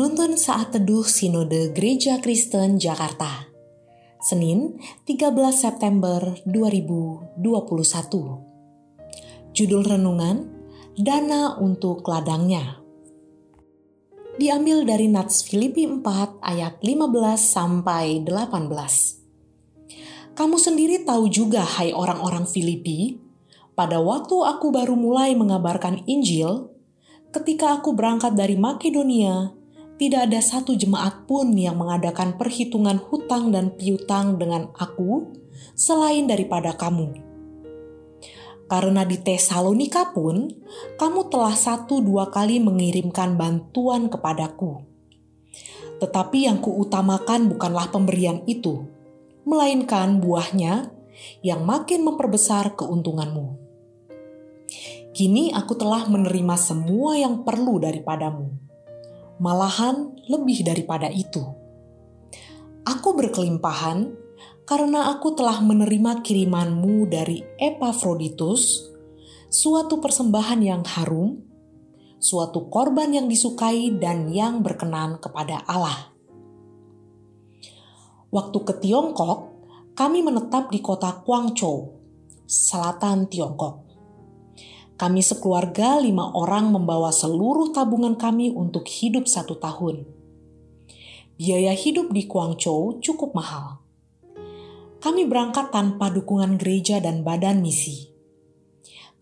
Penuntun Saat Teduh Sinode Gereja Kristen Jakarta. Senin 13 September 2021 Judul Renungan Dana untuk Ladangnya. Diambil dari Nats Filipi 4 ayat 15 sampai 18 Kamu sendiri tahu juga hai orang-orang Filipi, pada waktu aku baru mulai mengabarkan Injil, ketika aku berangkat dari Makedonia, tidak ada satu jemaat pun yang mengadakan perhitungan hutang dan piutang dengan aku selain daripada kamu. Karena di Tesalonika pun, kamu telah satu dua kali mengirimkan bantuan kepadaku. Tetapi yang kuutamakan bukanlah pemberian itu, melainkan buahnya yang makin memperbesar keuntunganmu. Kini aku telah menerima semua yang perlu daripadamu malahan lebih daripada itu. Aku berkelimpahan karena aku telah menerima kirimanmu dari Epafroditus, suatu persembahan yang harum, suatu korban yang disukai dan yang berkenan kepada Allah. Waktu ke Tiongkok, kami menetap di kota Guangzhou, selatan Tiongkok. Kami sekeluarga lima orang membawa seluruh tabungan kami untuk hidup satu tahun. Biaya hidup di Guangzhou cukup mahal. Kami berangkat tanpa dukungan gereja dan badan misi.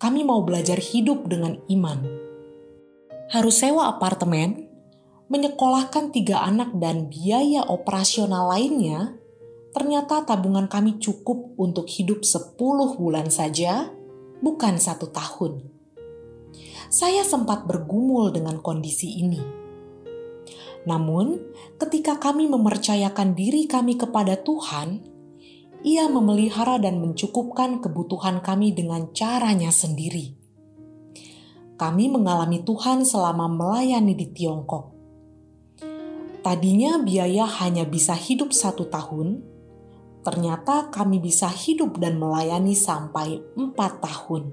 Kami mau belajar hidup dengan iman. Harus sewa apartemen, menyekolahkan tiga anak dan biaya operasional lainnya, ternyata tabungan kami cukup untuk hidup 10 bulan saja bukan satu tahun. Saya sempat bergumul dengan kondisi ini. Namun, ketika kami mempercayakan diri kami kepada Tuhan, Ia memelihara dan mencukupkan kebutuhan kami dengan caranya sendiri. Kami mengalami Tuhan selama melayani di Tiongkok. Tadinya biaya hanya bisa hidup satu tahun, ternyata kami bisa hidup dan melayani sampai empat tahun.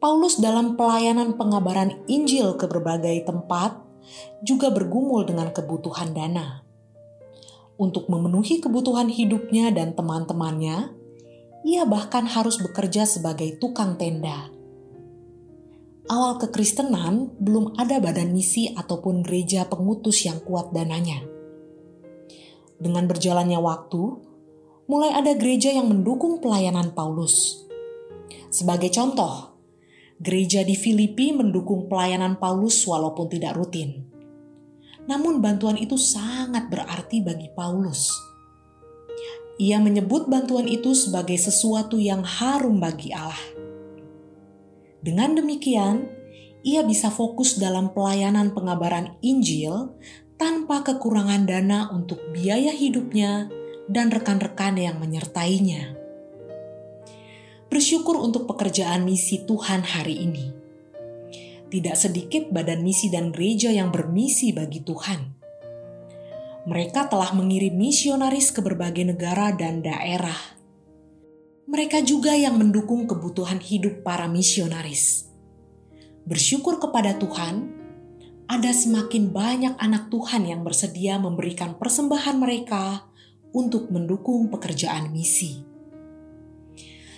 Paulus dalam pelayanan pengabaran Injil ke berbagai tempat juga bergumul dengan kebutuhan dana. Untuk memenuhi kebutuhan hidupnya dan teman-temannya, ia bahkan harus bekerja sebagai tukang tenda. Awal kekristenan belum ada badan misi ataupun gereja pengutus yang kuat dananya dengan berjalannya waktu, mulai ada gereja yang mendukung pelayanan Paulus. Sebagai contoh, gereja di Filipi mendukung pelayanan Paulus walaupun tidak rutin. Namun bantuan itu sangat berarti bagi Paulus. Ia menyebut bantuan itu sebagai sesuatu yang harum bagi Allah. Dengan demikian, ia bisa fokus dalam pelayanan pengabaran Injil tanpa kekurangan dana untuk biaya hidupnya dan rekan-rekan yang menyertainya. Bersyukur untuk pekerjaan misi Tuhan hari ini. Tidak sedikit badan misi dan gereja yang bermisi bagi Tuhan. Mereka telah mengirim misionaris ke berbagai negara dan daerah. Mereka juga yang mendukung kebutuhan hidup para misionaris. Bersyukur kepada Tuhan ada semakin banyak anak Tuhan yang bersedia memberikan persembahan mereka untuk mendukung pekerjaan misi.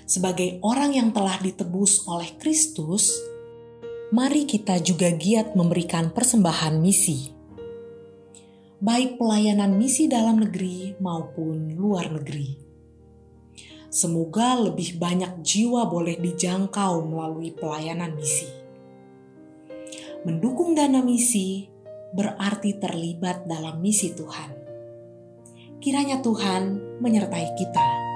Sebagai orang yang telah ditebus oleh Kristus, mari kita juga giat memberikan persembahan misi, baik pelayanan misi dalam negeri maupun luar negeri. Semoga lebih banyak jiwa boleh dijangkau melalui pelayanan misi mendukung dana misi berarti terlibat dalam misi Tuhan. Kiranya Tuhan menyertai kita.